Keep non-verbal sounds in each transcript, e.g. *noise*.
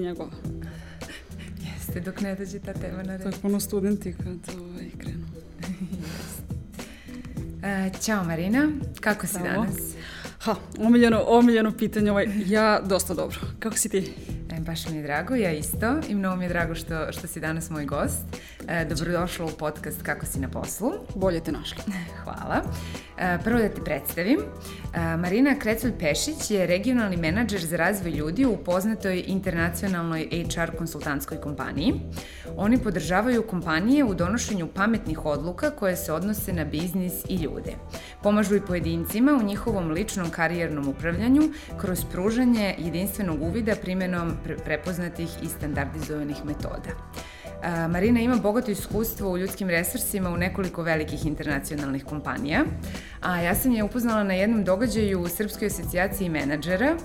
nije njegova. *laughs* Jeste, dok ne dođe ta tema na red. To je puno studenti kad ovaj, krenu. *laughs* e, Ćao Marina, kako si Bravo. danas? Ha, omiljeno, omiljeno pitanje, ovaj, ja dosta dobro. Kako si ti? Baš mi je drago, ja isto i mnogo mi je drago što, što si danas moj gost. E, dobrodošla u podcast Kako si na poslu. Bolje te našla. *laughs* Hvala. E, prvo da te predstavim. E, Marina Kreculj-Pešić je regionalni menadžer za razvoj ljudi u poznatoj internacionalnoj HR konsultantskoj kompaniji. Oni podržavaju kompanije u donošenju pametnih odluka koje se odnose na biznis i ljude. Pomažu i pojedincima u njihovom ličnom karijernom upravljanju kroz pružanje jedinstvenog uvida primenom pre prepoznatih i standardizovanih metoda. Marina ima bogato iskustvo u ljudskim resursima u nekoliko velikih internacionalnih kompanija, a ja sam je upoznala na jednom događaju u Srpskoj asocijaciji menadžera,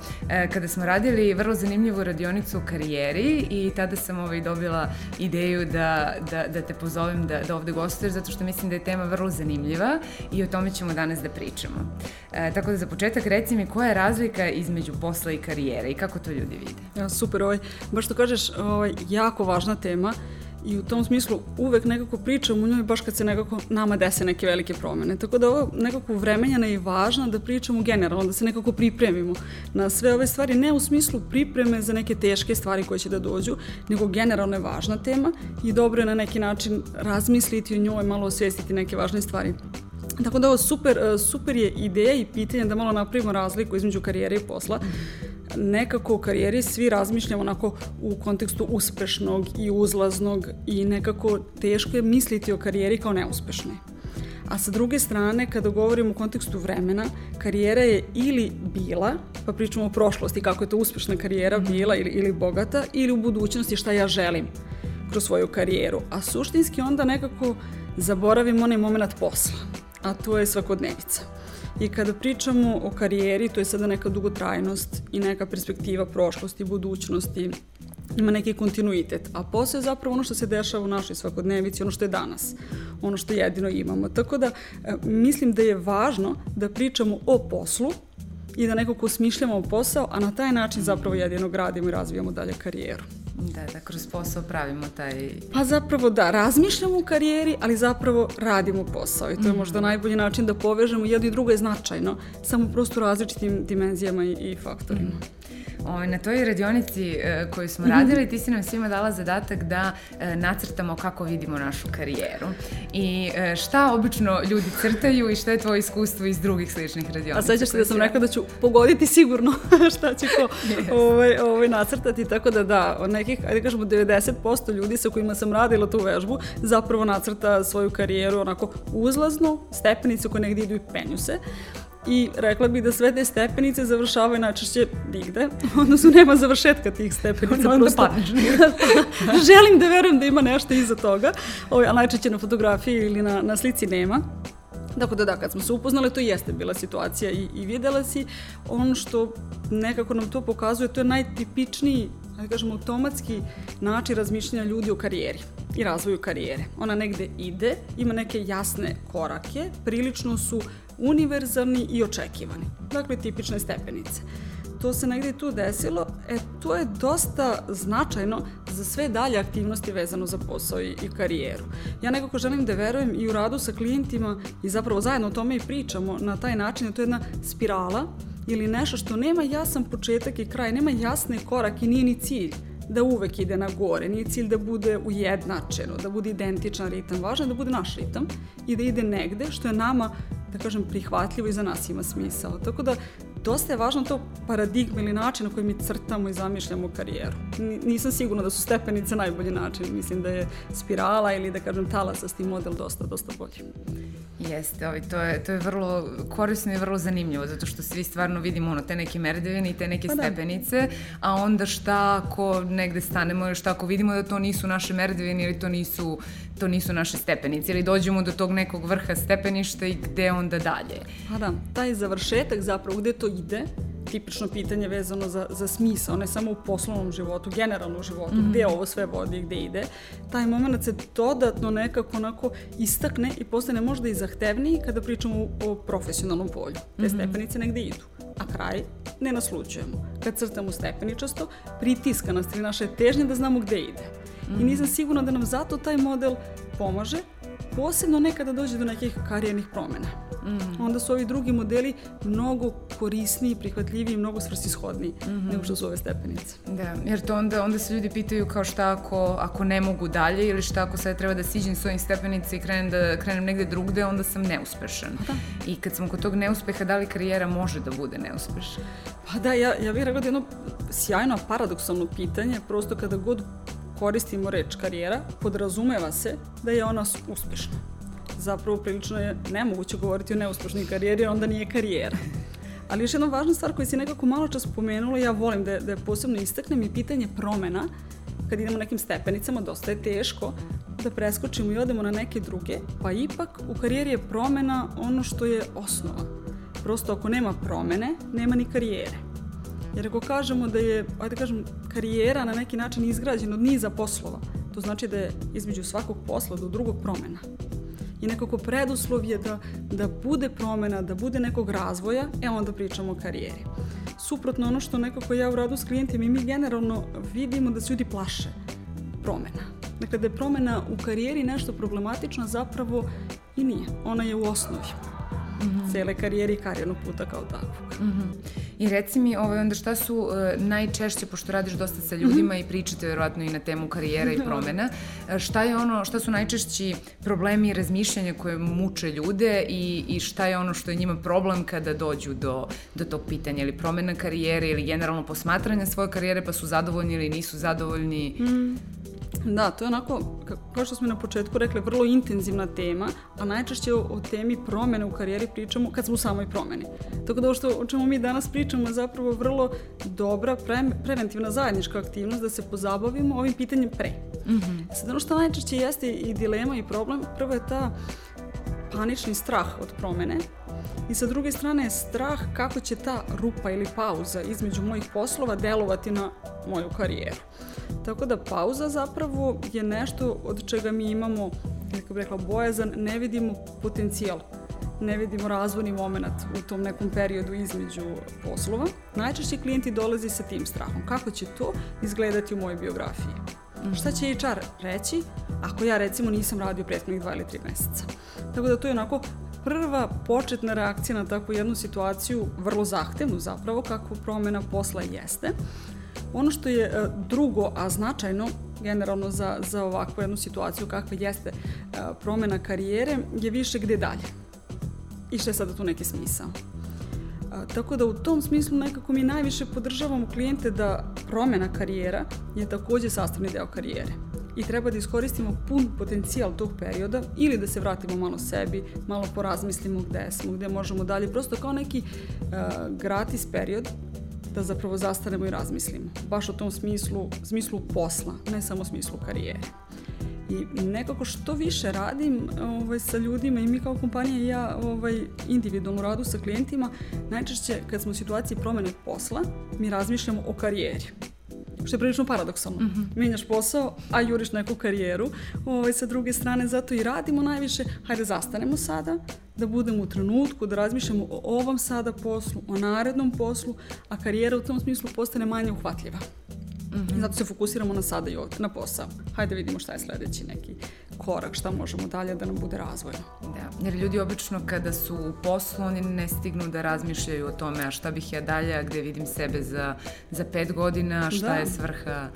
kada smo radili vrlo zanimljivu radionicu o karijeri i tada sam ovaj dobila ideju da, da, da te pozovem da, da ovde gostuješ, zato što mislim da je tema vrlo zanimljiva i o tome ćemo danas da pričamo. E, tako da za početak reci mi koja je razlika između posla i karijere i kako to ljudi vide? Ja, super, ovaj, baš što kažeš, ovaj, jako važna tema i u tom smislu uvek nekako pričam u njoj baš kad se nekako nama dese neke velike promene. Tako da ovo nekako vremenjena je važno da pričamo generalno, da se nekako pripremimo na sve ove stvari, ne u smislu pripreme za neke teške stvari koje će da dođu, nego generalno je važna tema i dobro je na neki način razmisliti o njoj, malo osvestiti neke važne stvari. Tako da ovo super, super je ideja i pitanje da malo napravimo razliku između karijere i posla. Nekako u karijeri svi razmišljamo onako u kontekstu uspešnog i uzlaznog i nekako teško je misliti o karijeri kao neuspešnoj. A sa druge strane, kada govorimo u kontekstu vremena, karijera je ili bila, pa pričamo o prošlosti, kako je to uspešna karijera bila ili, ili bogata, ili u budućnosti šta ja želim kroz svoju karijeru. A suštinski onda nekako zaboravimo onaj moment posla, a to je svakodnevica. I kada pričamo o karijeri, to je sada neka dugotrajnost i neka perspektiva prošlosti, budućnosti, ima neki kontinuitet, a posao je zapravo ono što se dešava u našoj svakodnevici, ono što je danas, ono što jedino imamo. Tako da mislim da je važno da pričamo o poslu i da nekako smišljamo posao, a na taj način zapravo jedino gradimo i razvijamo dalje karijeru. Da, da kroz posao pravimo taj... Pa zapravo da, razmišljamo u karijeri, ali zapravo radimo posao i to je možda najbolji način da povežemo jedno i drugo je značajno, samo prosto različitim dimenzijama i, i faktorima. Mm. O, na toj radionici e, koju smo radili, ti si nam svima dala zadatak da e, nacrtamo kako vidimo našu karijeru. I e, šta obično ljudi crtaju i šta je tvoje iskustvo iz drugih sličnih radionica? A sećaš se da sam rekla da ću *laughs* pogoditi sigurno *laughs* šta će ko yes. ovaj, ovaj nacrtati, tako da da, od nekih, ajde kažemo 90% ljudi sa kojima sam radila tu vežbu zapravo nacrta svoju karijeru onako uzlaznu, stepenicu koje negdje idu i penju se i rekla bih da sve te stepenice završavaju najčešće nigde, *laughs* odnosno nema završetka tih stepenica. Onda prosto, padneš. želim da verujem da ima nešto iza toga, ovaj, a najčešće na fotografiji ili na, na slici nema. Tako da da, kad smo se upoznali, to jeste bila situacija i, i videla si ono što nekako nam to pokazuje, to je najtipičniji, da kažem, automatski način razmišljanja ljudi o karijeri i razvoju karijere. Ona negde ide, ima neke jasne korake, prilično su univerzalni i očekivani. Dakle, tipične stepenice. To se negde tu desilo, e, to je dosta značajno za sve dalje aktivnosti vezano za posao i, i karijeru. Ja nekako želim da verujem i u radu sa klijentima i zapravo zajedno o tome i pričamo na taj način, to je jedna spirala ili nešto što nema jasan početak i kraj, nema jasne korake i nije ni cilj da uvek ide na gore, nije cilj da bude ujednačeno, da bude identičan ritam, važno je da bude naš ritam i da ide negde što je nama da kažem, prihvatljivo i za nas ima smisao. Tako da, dosta je važno to paradigma ili način na koji mi crtamo i zamišljamo karijeru. Nisam sigurna da su stepenice najbolji način. Mislim da je spirala ili da kažem talasasti model dosta, dosta bolji. Jeste, ovaj, to, je, to je vrlo korisno i vrlo zanimljivo, zato što svi stvarno vidimo ono, te neke merdevine i te neke pa stepenice, da. a onda šta ako negde stanemo ili šta ako vidimo da to nisu naše merdevine ili to nisu, to nisu naše stepenice ili dođemo do tog nekog vrha stepeništa i gde onda dalje. Pa da, taj završetak zapravo gde to ide, tipično pitanje vezano za, za smisa, ne samo u poslovnom životu, generalno u životu, mm -hmm. gde ovo sve vodi, gde ide, taj moment se dodatno nekako onako istakne i postane možda i zahtevniji kada pričamo o profesionalnom polju. Te mm -hmm. stepenice negde idu, a kraj ne nasluđujemo. Kad crtamo stepeničasto, pritiska nas ili naše težnje da znamo gde ide. Mm. I nisam sigurna da nam zato taj model pomaže, posebno nekada dođe do nekih karijernih promena. Mm. Onda su ovi drugi modeli mnogo korisniji, prihvatljiviji, mnogo svrsishodniji mm -hmm. nego što su ove stepenice. Da, jer to onda, onda se ljudi pitaju kao šta ako, ako ne mogu dalje ili šta ako sad treba da siđem s ovim stepenica i krenem, da, krenem negde drugde, onda sam neuspešan. Da. I kad sam kod tog neuspeha, da li karijera može da bude neuspešna? Pa da, ja, ja bih rekla da jedno sjajno paradoksalno pitanje, prosto kada god koristimo reč karijera, podrazumeva se da je ona uspešna. Zapravo prilično je nemoguće govoriti o neuspešnoj karijeri, jer onda nije karijera. Ali još jedna važna stvar koju si nekako malo čas spomenula, ja volim da, da je posebno istaknem i pitanje promena. Kad idemo nekim stepenicama, dosta je teško da preskočimo i odemo na neke druge, pa ipak u karijeri je promena ono što je osnova. Prosto ako nema promene, nema ni karijere. Jer ako kažemo da je, ajde kažem, karijera na neki način izgrađena od niza poslova, to znači da je između svakog posla do drugog promena. I nekako preduslov je da, da bude promena, da bude nekog razvoja, e onda pričamo o karijeri. Suprotno ono što nekako ja u radu s klijentima i mi generalno vidimo da se ljudi plaše promena. Dakle, da je promena u karijeri nešto problematično, zapravo i nije. Ona je u osnovi -hmm. cele karijere i karijernog puta kao takvog. Mm -hmm. I reci mi, ovaj, onda šta su uh, najčešće, pošto radiš dosta sa ljudima mm -hmm. i pričate verovatno i na temu karijera i promena, e, šta je ono, šta su najčešći problemi i razmišljanja koje muče ljude i, i šta je ono što je njima problem kada dođu do, do tog pitanja ili promena karijere ili generalno posmatranja svoje karijere pa su zadovoljni ili nisu zadovoljni? Mm. *laughs* Da, to je onako, kao što smo na početku rekli, vrlo intenzivna tema, a najčešće o, o temi promene u karijeri pričamo kad smo u samoj promeni. Tako da ovo što, o čemu mi danas pričamo je zapravo vrlo dobra pre, preventivna zajednička aktivnost da se pozabavimo ovim pitanjem pre. Mm -hmm. Sad ono što najčešće jeste i dilema i problem, prvo je ta panični strah od promene i sa druge strane je strah kako će ta rupa ili pauza između mojih poslova delovati na moju karijeru. Tako da pauza zapravo je nešto od čega mi imamo, kako bih rekla, bojazan, ne vidimo potencijal ne vidimo razvojni moment u tom nekom periodu između poslova. Najčešće klijenti dolazi sa tim strahom. Kako će to izgledati u mojoj biografiji? Mm. Šta će HR reći ako ja recimo nisam radio prethodnih dva ili tri meseca? Tako da to je onako prva početna reakcija na takvu jednu situaciju, vrlo zahtevnu zapravo, kakvu promena posla jeste. Ono što je e, drugo, a značajno generalno za, za ovakvu jednu situaciju kakva jeste e, promena karijere, je više gde dalje. I što je sada tu neki smisao. E, tako da u tom smislu nekako mi najviše podržavamo klijente da promena karijera je takođe sastavni deo karijere i treba da iskoristimo pun potencijal tog perioda ili da se vratimo malo sebi, malo porazmislimo gde smo, gde možemo dalje, prosto kao neki uh, gratis period da zapravo zastanemo i razmislimo. Baš u tom smislu, smislu posla, ne samo smislu karijere. I nekako što više radim ovaj, sa ljudima i mi kao kompanija i ja ovaj, individualno radu sa klijentima, najčešće kad smo u situaciji promene posla, mi razmišljamo o karijeri što je prilično paradoksalno. Mm -hmm. Menjaš posao, a juriš neku karijeru. Ovaj, sa druge strane, zato i radimo najviše. Hajde, zastanemo sada, da budemo u trenutku, da razmišljamo o ovom sada poslu, o narednom poslu, a karijera u tom smislu postane manje uhvatljiva. Mm -hmm. Zato se fokusiramo na sada i ovde, na posao. Hajde vidimo šta je sledeći neki korak, šta možemo dalje da nam bude razvojno. Da, jer ljudi obično kada su u poslu, oni ne stignu da razmišljaju o tome, a šta bih ja dalje, a gde vidim sebe za, za pet godina, šta da. je svrha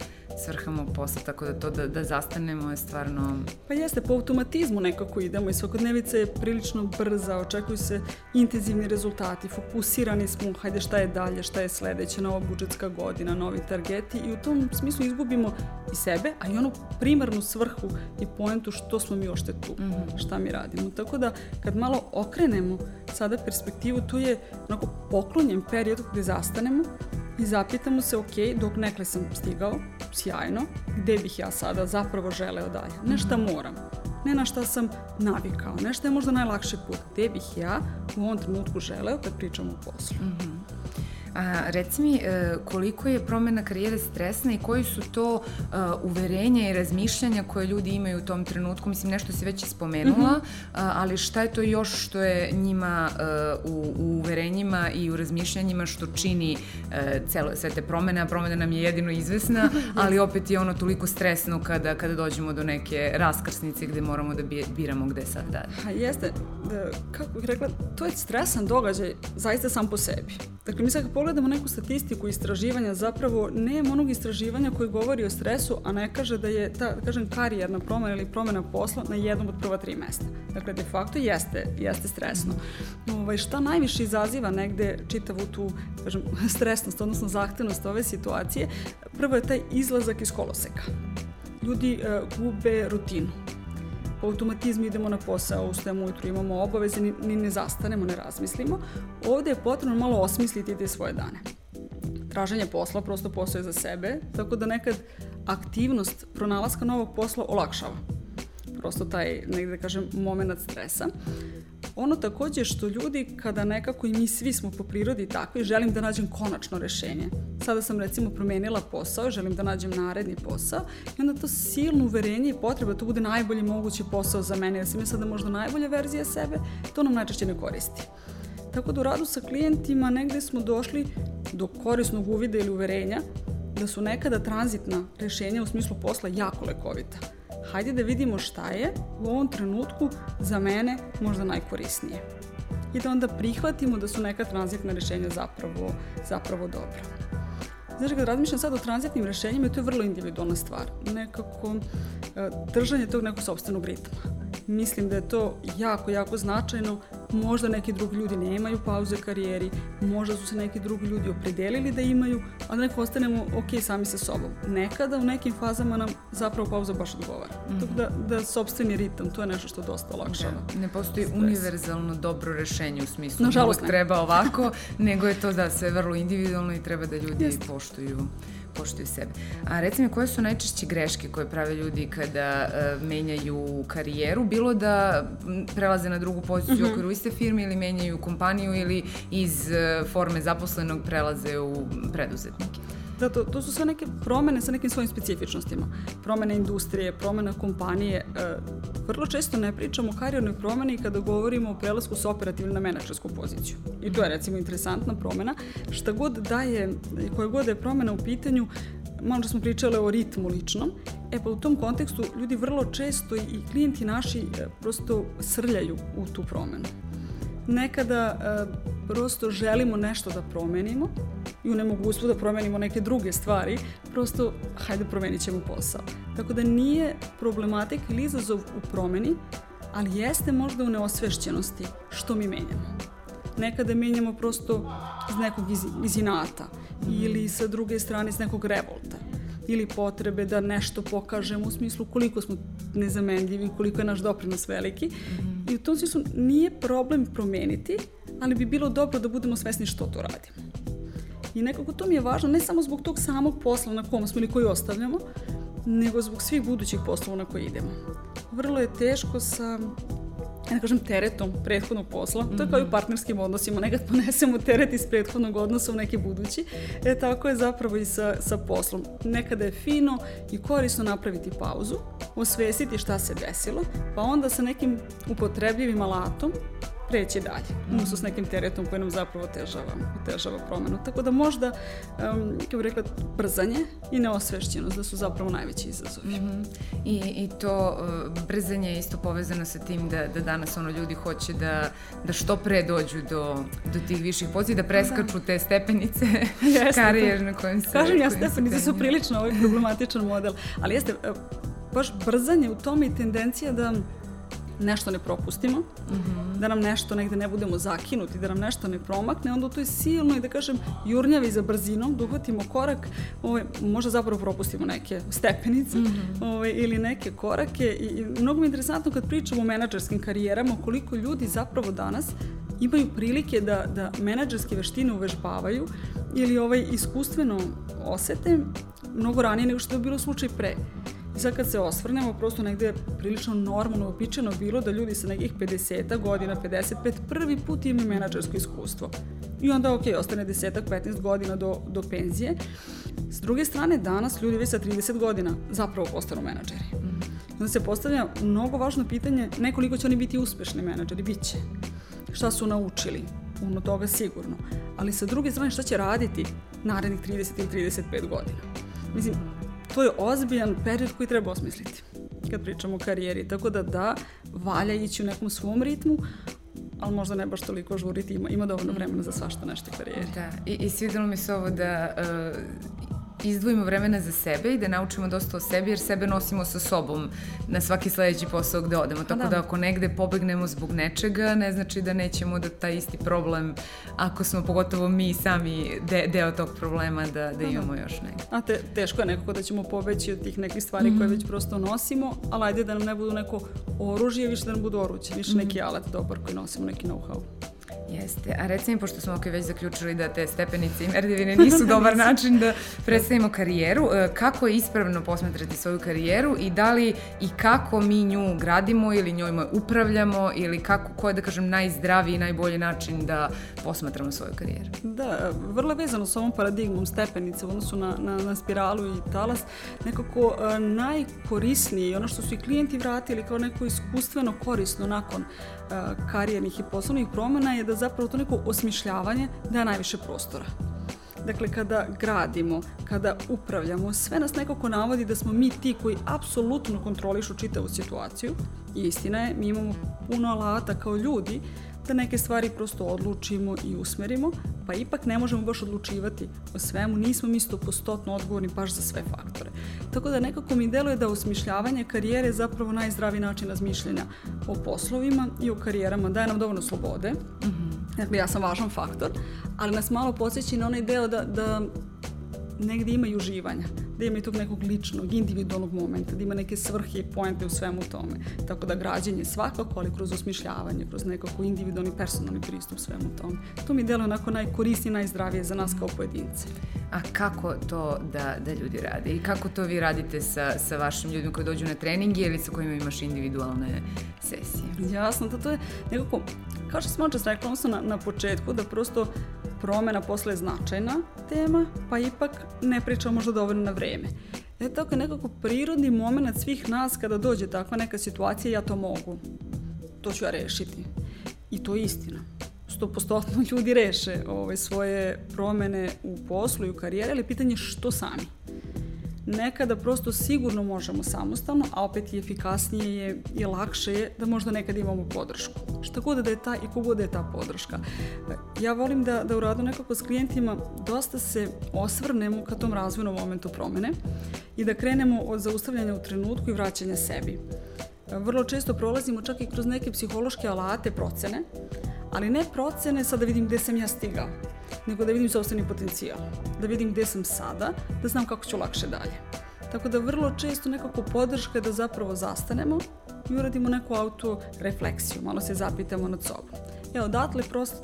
svrha mog posla, tako da to da, da zastanemo je stvarno... Pa jeste, po automatizmu nekako idemo i svakodnevica je prilično brza, očekuju se intenzivni rezultati, fokusirani smo, hajde šta je dalje, šta je sledeće, nova budžetska godina, novi targeti i u tom smislu izgubimo i sebe, a i onu primarnu svrhu i poentu što smo mi ošte tu, mm -hmm. šta mi radimo. Tako da kad malo okrenemo sada perspektivu, to je onako poklonjen period gde zastanemo i zapitamo se, ok, dok nekle sam stigao, sjajno, gde bih ja sada zapravo želeo dalje? Ne šta mhm. moram, ne na šta sam navikao, ne šta je možda najlakši put, gde bih ja u ovom trenutku želeo kad pričam o poslu. Mm -hmm. A, reci mi, e, koliko je promena karijere stresna i koji su to uh, uverenja i razmišljanja koje ljudi imaju u tom trenutku? Mislim, nešto si već spomenula, mm -hmm. ali šta je to još što je njima uh, u, u uverenjima i u razmišljanjima što čini celo, sve te promene, a promena nam je jedino izvesna, *laughs* ali opet je ono toliko stresno kada, kada dođemo do neke raskrsnice gde moramo da biramo gde sad dalje. Ha, jeste, da, kako bih rekla, to je stresan događaj zaista sam po sebi. Dakle, mi sad kad pogledamo neku statistiku istraživanja, zapravo nema onog istraživanja koji govori o stresu, a ne kaže da je ta, da kažem, karijerna promena ili promena posla na jednom od prva tri mesta. Dakle, de facto jeste, jeste stresno. Ovaj, šta najviše izaziva negde čitavu tu, kažem, *laughs* stresnost, odnosno zahtevnost ove situacije, prvo je taj izlazak iz koloseka. Ljudi uh, gube rutinu po automatizmu idemo na posao, ustajemo ujutru, imamo obaveze, ni, ni ne zastanemo, ne razmislimo. Ovde je potrebno malo osmisliti te svoje dane. Traženje posla, prosto posao je za sebe, tako da nekad aktivnost pronalaska novog posla olakšava. Prosto taj, negde da kažem, moment stresa. Ono takođe što ljudi, kada nekako i mi svi smo po prirodi takvi, želim da nađem konačno rešenje. Sada sam recimo promenila posao, želim da nađem naredni posao i onda to silno uverenje i potreba da to bude najbolji mogući posao za mene, jer sam ja sada možda najbolja verzija sebe, to nam najčešće ne koristi. Tako da u radu sa klijentima negde smo došli do korisnog uvida ili uverenja da su nekada tranzitna rešenja u smislu posla jako lekovita hajde da vidimo šta je u ovom trenutku za mene možda najkorisnije. I da onda prihvatimo da su neka tranzitna rešenja zapravo, zapravo dobra. Znači, kad razmišljam sad o tranzitnim rešenjima, to je vrlo individualna stvar. Nekako e, držanje tog nekog sobstvenog ritma. Mislim da je to jako, jako značajno Možda neki drugi ljudi nemaju pauze u karijeri, možda su se neki drugi ljudi opredelili da imaju, a da neko ostanemo ok sami sa sobom. Nekada u nekim fazama nam zapravo pauza baš odgovara. Mm -hmm. Tako da, da sobstveni ritam, to je nešto što dosta olakšava. Da, ne postoji stres. univerzalno dobro rešenje u smislu Nažalost, treba ovako, *laughs* nego je to da sve vrlo individualno i treba da ljudi Jest. poštuju poštuju sebe. A reci mi, koje su najčešće greške koje prave ljudi kada uh, menjaju karijeru, bilo da prelaze na drugu poziciju mm -hmm. u okviru iste firme ili menjaju kompaniju ili iz uh, forme zaposlenog prelaze u preduzetnike? Da, to, to su sve neke promene sa nekim svojim specifičnostima. Promene industrije, promena kompanije. E, vrlo često ne pričamo o karijernoj promeni kada govorimo o prelasku s operativne na menadžersku poziciju. I to je recimo interesantna promena. Šta god da je, koja god da je promena u pitanju, malo da smo pričale o ritmu ličnom, e pa u tom kontekstu ljudi vrlo često i klijenti naši e, prosto srljaju u tu promenu nekada e, prosto želimo nešto da promenimo i u nemogućstvu da promenimo neke druge stvari, prosto hajde promenit ćemo posao. Tako da nije problematik ili izazov u promeni, ali jeste možda u neosvešćenosti što mi menjamo. Nekada menjamo prosto iz nekog iz, iz inata ili sa druge strane iz nekog revolta ili potrebe da nešto pokažemo u smislu koliko smo nezamenljivi, koliko je naš doprinos veliki. Mm -hmm. I u tom smislu nije problem promeniti, ali bi bilo dobro da budemo svesni što to radimo. I nekako to mi je važno ne samo zbog tog samog posla na kom smo ili koji ostavljamo, nego zbog svih budućih poslova na koje idemo. Vrlo je teško sa ja ne kažem teretom prethodnog posla, mm -hmm. to je kao i u mhm. partnerskim odnosima, nekad ponesemo teret iz prethodnog odnosa u neki budući, e tako je zapravo i sa, sa poslom. Nekada je fino i korisno napraviti pauzu, osvesiti šta se desilo, pa onda sa nekim upotrebljivim alatom preći dalje, umesto s nekim teretom koji nam zapravo otežava, otežava promenu. Tako da možda, um, kao bih rekla, brzanje i neosvešćenost da su zapravo najveći izazovi. Mm -hmm. I, I to uh, brzanje je isto povezano sa tim da, da danas ono ljudi hoće da, da što pre dođu do, do tih viših pozicija, da preskaču da. te stepenice *laughs* karijerne kojim se... Kažem ja, stepenice su prilično ovaj problematičan model, ali jeste, e, baš brzanje u tome i tendencija da nešto ne propustimo, mm -hmm. da nam nešto negde ne budemo zakinuti, da nam nešto ne promakne, onda to je silno i da kažem jurnjavi za brzinom, da uhvatimo korak, ovaj, možda zapravo propustimo neke stepenice mm -hmm. ovaj, ili neke korake i, i mnogo mi je interesantno kad pričamo o menadžerskim karijerama, koliko ljudi zapravo danas imaju prilike da, da menadžerske veštine uvežbavaju ili ovaj iskustveno osete mnogo ranije nego što je bilo slučaj pre. I sad kad se osvrnemo, prosto negde je prilično normalno, opičeno bilo da ljudi sa nekih 50 godina, 55, prvi put imaju menadžersko iskustvo. i onda ok, ostane desetak, 15 godina do, do penzije. S druge strane, danas ljudi već sa 30 godina zapravo postanu menadžeri. Mm. Onda se postavlja mnogo važno pitanje ne koliko će oni biti uspešni menadžeri, bit će. Šta su naučili, puno toga sigurno. Ali sa druge strane šta će raditi narednih 30 ili 35 godina. Mislim, to je ozbiljan period koji treba osmisliti kad pričamo o karijeri. Tako da da, valja ići u nekom svom ritmu, ali možda ne baš toliko žuriti, ima, ima dovoljno vremena za svašta nešto u karijeri. Da, i, i svidelo mi se ovo da uh, izdvojimo vremena za sebe i da naučimo dosta o sebi, jer sebe nosimo sa sobom na svaki sledeći posao gde odemo. Tako da. da ako negde pobegnemo zbog nečega, ne znači da nećemo da taj isti problem, ako smo pogotovo mi sami de, deo tog problema, da, da imamo još negde. A te, teško je nekako da ćemo pobeći od tih nekih stvari mm. koje već prosto nosimo, ali ajde da nam ne budu neko oružje, više da nam budu oruće, više mm. neki alat dobar koji nosimo, neki know-how. Jeste, a reci mi, pošto smo ok već zaključili da te stepenice i merdevine nisu *laughs* dobar način da predstavimo karijeru, e, kako je ispravno posmatrati svoju karijeru i da li i kako mi nju gradimo ili njoj upravljamo ili kako, ko je da kažem najzdraviji i najbolji način da posmatramo svoju karijeru? Da, vrlo je vezano sa ovom paradigmom stepenice u odnosu na, na, na spiralu i talas, nekako uh, najkorisnije i ono što su i klijenti vratili kao neko iskustveno korisno nakon uh, karijernih i poslovnih promena je da zapravo to neko osmišljavanje daje najviše prostora. Dakle, kada gradimo, kada upravljamo, sve nas nekako navodi da smo mi ti koji apsolutno kontrolišu čitavu situaciju. Istina je, mi imamo puno alata kao ljudi da neke stvari prosto odlučimo i usmerimo, pa ipak ne možemo baš odlučivati o svemu, nismo mi stopostotno odgovorni baš za sve faktore. Tako da nekako mi deluje da osmišljavanje karijere je zapravo najzdraviji način razmišljanja o poslovima i o karijerama, daje nam dovoljno slobode, mm -hmm. dakle ja sam važan faktor, ali nas malo podsjeći na onaj deo da, da negde ima i uživanja, da ima i tog nekog ličnog, individualnog momenta, da ima neke svrhe i poente u svemu tome. Tako da građenje svakako, ali kroz osmišljavanje, kroz nekako individualni, personalni pristup svemu tome. To mi deluje onako najkorisnije, najzdravije za nas kao pojedince. A kako to da, da ljudi rade? I kako to vi radite sa, sa vašim ljudima koji dođu na treningi ili sa kojima imaš individualne sesije? Jasno, to, to je nekako, kao što smo očas rekla, odnosno na, na početku, da prosto promena posle je značajna tema, pa ipak ne pričamo možda dovoljno na vreme. E tako je nekako prirodni moment svih nas kada dođe takva neka situacija, ja to mogu. To ću ja rešiti. I to je istina. 100% *laughs* ljudi reše ove, svoje promene u poslu i u karijeri, ali pitanje je što sami nekada prosto sigurno možemo samostalno, a opet i efikasnije je i lakše je da možda nekad imamo podršku. Šta god da je ta i kogod da je ta podrška. Ja volim da, da u radu nekako s klijentima dosta se osvrnemo ka tom razvojnom momentu promene i da krenemo od zaustavljanja u trenutku i vraćanja sebi. Vrlo često prolazimo čak i kroz neke psihološke alate, procene, ali ne procene sad da vidim gde sam ja stigao, nego da vidim sobstveni potencijal, da vidim gde sam sada, da znam kako ću lakše dalje. Tako da vrlo često nekako podrška je da zapravo zastanemo i uradimo neku auto-refleksiju, malo se zapitamo nad sobom. E, odatle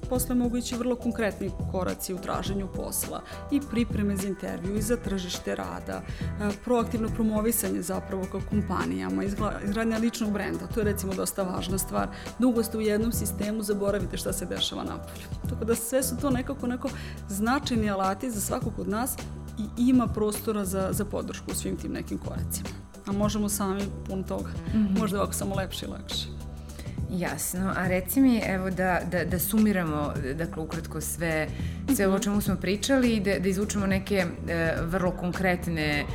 posle mogu ići vrlo konkretni koraci u traženju posla i pripreme za intervju i za tržište rada, e, proaktivno promovisanje zapravo kao kompanijama, izgradnja ličnog brenda, to je recimo dosta važna stvar. Dugo ste u jednom sistemu, zaboravite šta se dešava napolju. Tako da sve su to nekako neko značajni alati za svakog od nas i ima prostora za, za podršku u svim tim nekim koracima. A možemo sami puno toga. Mm -hmm. Možda ovako samo lepše i lakše. Jasno, a reci mi evo da, da, da sumiramo dakle ukratko sve, sve ovo o čemu smo pričali i da, da izvučemo neke e, vrlo konkretne e,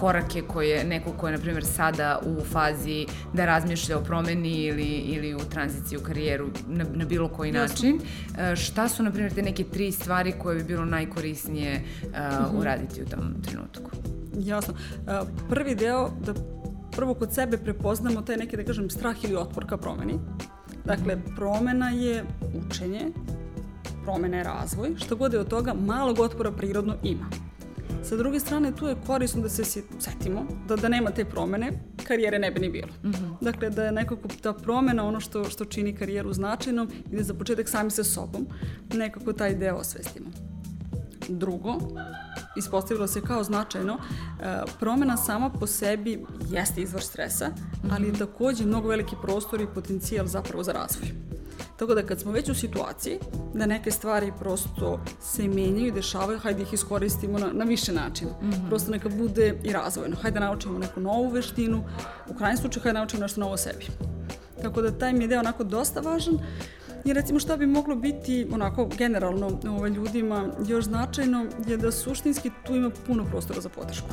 korake koje neko ko je na primjer sada u fazi da razmišlja o promeni ili, ili u tranziciji u karijeru na, na bilo koji Jasno. način. E, šta su na primjer te neke tri stvari koje bi bilo najkorisnije e, uraditi u tom trenutku? Jasno. E, prvi deo da prvo kod sebe prepoznamo taj neki, da kažem, strah ili otpor ka promeni. Dakle, promena je učenje, promena je razvoj, što god je od toga, malog otpora prirodno ima. Sa druge strane, tu je korisno da se setimo da, da nema te promene, karijere ne bi ni bilo. Mm -hmm. Dakle, da je nekako ta promena ono što, što čini karijeru značajnom i da za početak sami sa sobom nekako taj deo osvestimo. Drugo, ispostavilo se kao značajno, e, promena sama po sebi jeste izvor stresa, ali je takođe mnogo veliki prostor i potencijal zapravo za razvoj. Tako da kad smo već u situaciji da neke stvari prosto se menjaju i dešavaju, hajde ih iskoristimo na, na više načina. Mm -hmm. Prosto neka bude i razvojno. Hajde da naučimo neku novu veštinu, u krajnjem slučaju hajde da naučimo nešto novo o sebi. Tako da taj mi je deo onako dosta važan. I recimo šta bi moglo biti onako generalno ovaj, ljudima još značajno je da suštinski tu ima puno prostora za podršku.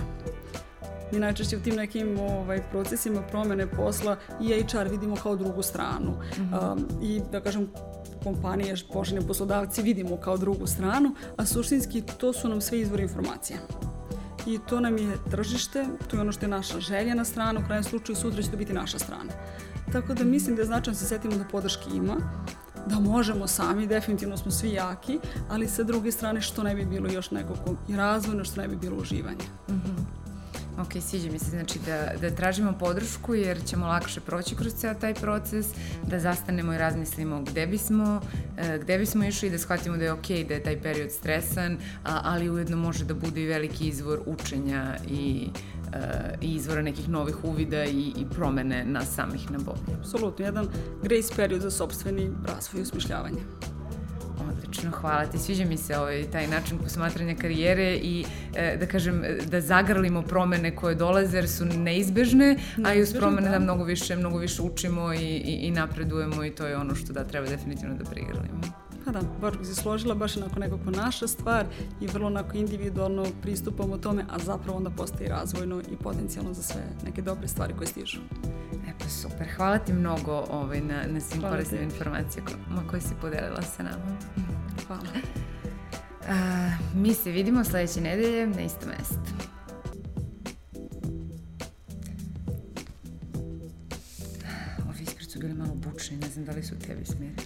Mi najčešće u tim nekim ovaj, procesima promene posla i HR vidimo kao drugu stranu. Mm -hmm. um, I da kažem, kompanije, pošljene poslodavci vidimo kao drugu stranu, a suštinski to su nam sve izvori informacija i to nam je tržište, to je ono što je naša željena strana, u krajem slučaju sutra će to biti naša strana. Tako da mislim da je značajno da se setimo da podrške ima, da možemo sami, definitivno smo svi jaki, ali sa druge strane što ne bi bilo još nekako i razvojno, što ne bi bilo uživanje. Mm -hmm. Ok, sviđa mi se znači da, da tražimo podršku jer ćemo lakše proći kroz ceo taj proces, da zastanemo i razmislimo gde bismo, e, gde bismo išli i da shvatimo da je ok, da je taj period stresan, ali ujedno može da bude i veliki izvor učenja i i izvora nekih novih uvida i, i promene nas samih na bolje. Apsolutno, jedan grace period za sobstveni razvoj i usmišljavanje. Odlično, hvala ti. Sviđa mi se ovaj, taj način posmatranja karijere i e, da kažem, da zagrlimo promene koje dolaze jer su neizbežne, a i uz promene da. da mnogo više, mnogo više učimo i, i, i napredujemo i to je ono što da treba definitivno da prigrlimo. Pa da, baš bi se složila, baš onako nekako naša stvar i vrlo onako individualno pristupamo tome, a zapravo onda postaje razvojno i potencijalno za sve neke dobre stvari koje stižu. E pa super, hvala ti mnogo ovaj, na, na svim korisnim informacijama koje si podelila sa nama. Hvala. *laughs* A, mi se vidimo sledeće nedelje na isto mesto. Ovi ispred su bili malo bučni, ne znam da li su tebi smetali.